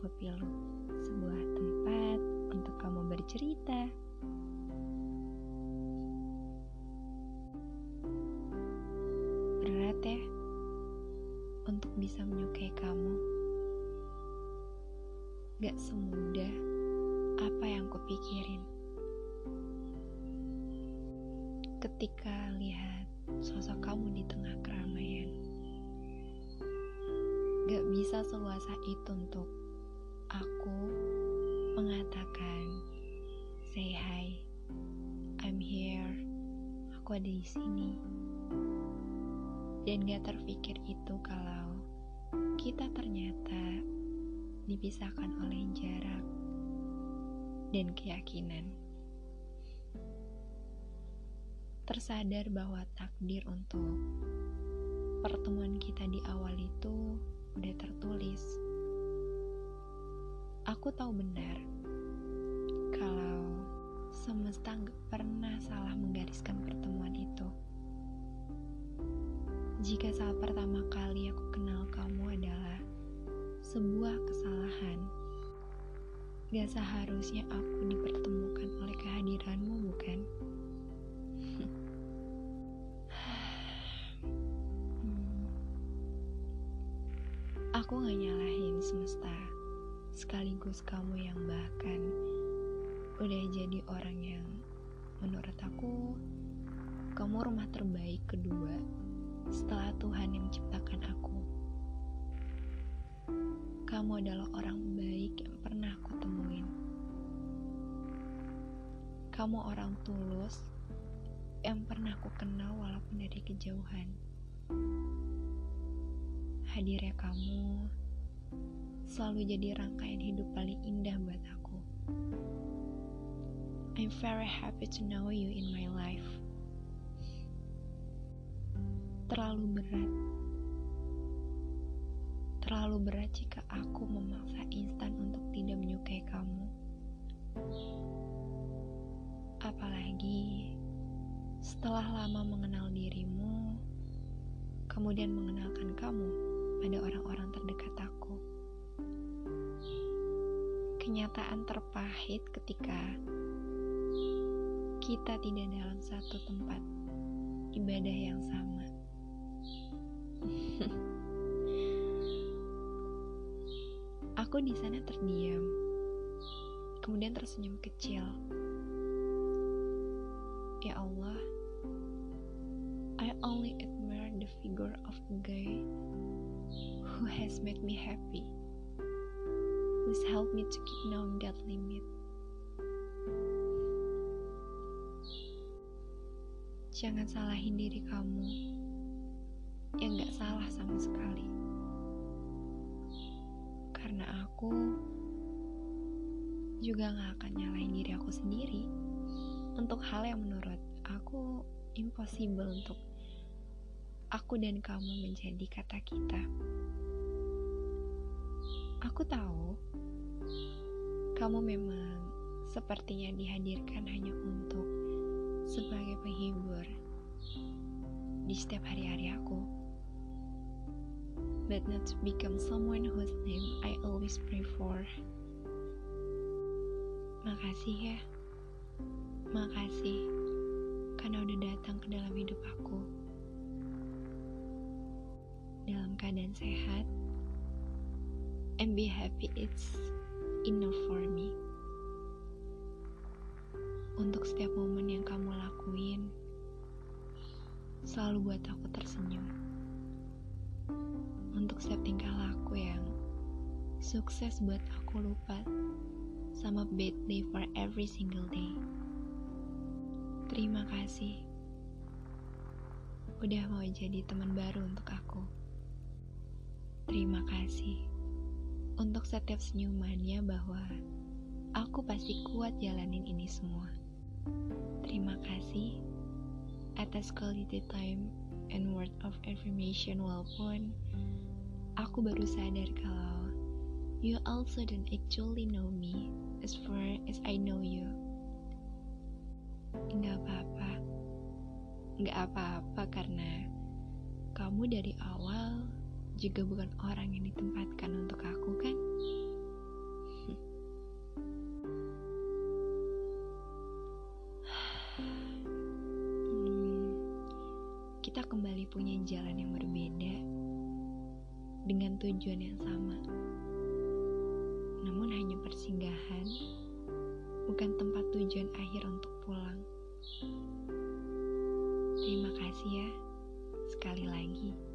Kopilu, sebuah tempat untuk kamu bercerita. Berat ya untuk bisa menyukai kamu. Gak semudah apa yang kupikirin. Ketika lihat sosok kamu di tengah keramaian gak bisa seluasa itu untuk aku mengatakan say hi. I'm here. Aku ada di sini. Dan gak terpikir itu kalau kita ternyata dipisahkan oleh jarak dan keyakinan. Tersadar bahwa takdir untuk pertemuan kita di Aku tahu benar kalau semesta gak pernah salah menggariskan pertemuan itu. Jika saat pertama kali aku kenal kamu adalah sebuah kesalahan, gak seharusnya aku dipertemukan oleh kehadiranmu, bukan? Aku gak nyalahin semesta Sekaligus kamu yang bahkan Udah jadi orang yang Menurut aku Kamu rumah terbaik kedua Setelah Tuhan yang menciptakan aku. Kamu adalah orang baik yang pernah aku temuin. Kamu orang tulus Yang pernah aku kenal walaupun dari kejauhan. Hadirnya kamu selalu jadi rangkaian hidup paling indah buat aku. I'm very happy to know you in my life. Terlalu berat. Terlalu berat jika aku memaksa instan untuk tidak menyukai kamu. Apalagi setelah lama mengenal dirimu, kemudian mengenalkan kamu pada orang-orang terdekat aku. Kenyataan terpahit ketika kita tidak dalam satu tempat ibadah yang sama. aku di sana terdiam, kemudian tersenyum kecil. Ya Allah, I only admire the figure of a guy who has made me happy, who's helped me to keep knowing that limit. Jangan salahin diri kamu yang gak salah sama sekali. Karena aku juga gak akan nyalahin diri aku sendiri untuk hal yang menurut aku impossible untuk aku dan kamu menjadi kata kita. Aku tahu kamu memang sepertinya dihadirkan hanya untuk sebagai penghibur di setiap hari-hari aku. But not to become someone whose name I always pray for. Makasih ya. Makasih karena udah datang ke dalam hidup aku. Dalam keadaan sehat, and be happy it's enough for me. Untuk setiap momen yang kamu lakuin, selalu buat aku tersenyum. Untuk setiap tingkah laku yang sukses buat aku lupa sama bad day for every single day. Terima kasih udah mau jadi teman baru untuk aku. Terima kasih untuk setiap senyumannya bahwa aku pasti kuat jalanin ini semua. Terima kasih atas quality time and word of affirmation walaupun aku baru sadar kalau you also don't actually know me as far as I know you. Enggak apa-apa. Enggak apa-apa karena kamu dari awal juga bukan orang yang ditempatkan untuk aku kan? Hmm, kita kembali punya jalan yang berbeda dengan tujuan yang sama. Namun hanya persinggahan, bukan tempat tujuan akhir untuk pulang. Terima kasih ya, sekali lagi.